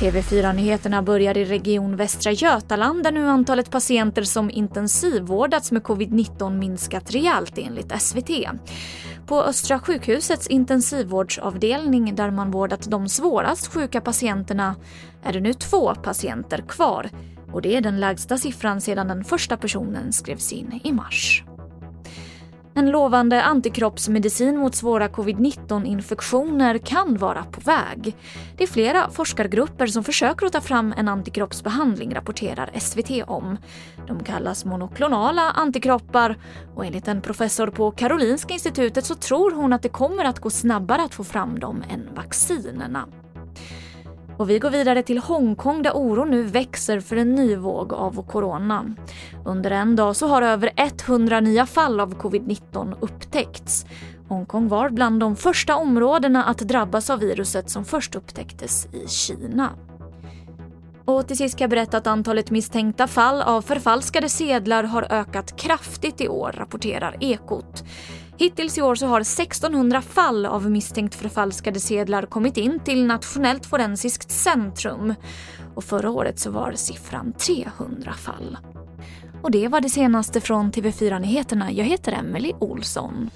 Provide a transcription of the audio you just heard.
TV4-nyheterna börjar i Region Västra Götaland där nu antalet patienter som intensivvårdats med covid-19 minskat rejält enligt SVT. På Östra sjukhusets intensivvårdsavdelning där man vårdat de svårast sjuka patienterna är det nu två patienter kvar och det är den lägsta siffran sedan den första personen skrevs in i mars. En lovande antikroppsmedicin mot svåra covid-19-infektioner kan vara på väg. Det är flera forskargrupper som försöker att ta fram en antikroppsbehandling, rapporterar SVT om. De kallas monoklonala antikroppar och enligt en professor på Karolinska institutet så tror hon att det kommer att gå snabbare att få fram dem än vaccinerna. Och vi går vidare till Hongkong där oron nu växer för en ny våg av corona. Under en dag så har över 100 nya fall av covid-19 upptäckts. Hongkong var bland de första områdena att drabbas av viruset som först upptäcktes i Kina. Och till sist kan jag berätta att antalet misstänkta fall av förfalskade sedlar har ökat kraftigt i år, rapporterar Ekot. Hittills i år så har 1600 fall av misstänkt förfalskade sedlar kommit in till Nationellt forensiskt centrum. Och förra året så var siffran 300 fall. Och det var det senaste från TV4 Nyheterna. Jag heter Emily Olsson.